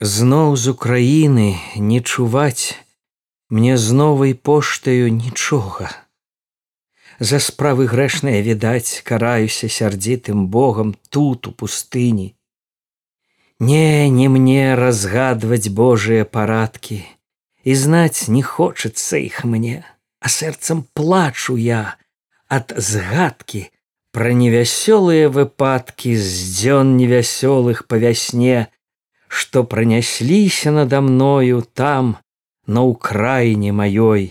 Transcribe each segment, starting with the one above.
Зноў з Украіны не чуваць мне з новай поштаю нічога. За справы грэшныя відаць, караюся сярдзітым Богам тут у пустыні. Не, не мне разгадваць Божыя парадкі, і знаць не хочацца іх мне, а сэрцам плачу я ад згадкі пра невясёлыя выпадкі з дзён невясёлых па вясне, што пронесліся надо мною там на украіне маёй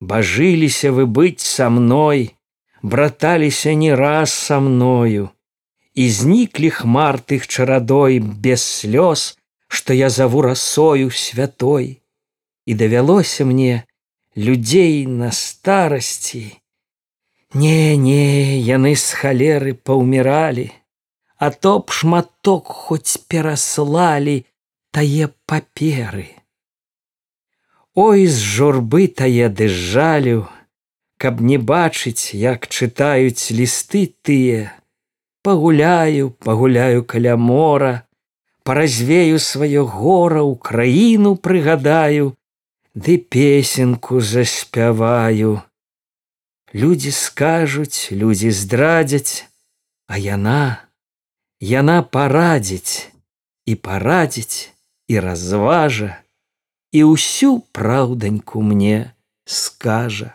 бажыліся вы быць со мной браталіся не раз со мною. І зніклі хмар тых чарадой без слёз што я заву расою святой. І давялося мне людзей на старасці не не яны з халеры паўміралі а то б шматок хоць пераслалі тае паперы. Ой з журбы тае ды жалю, каб не бачыць, як чытаюць лісты тыя, пагуляю, пагуляю каля мора, паразвею сваё гора ў краіну прыгадаю, ды песенку заспяваю. Людзі скажуць, людзі здрадзяць, а яна, Яна парадзіць і парадзіць і разважа і ўсю праўданьку мне скажа.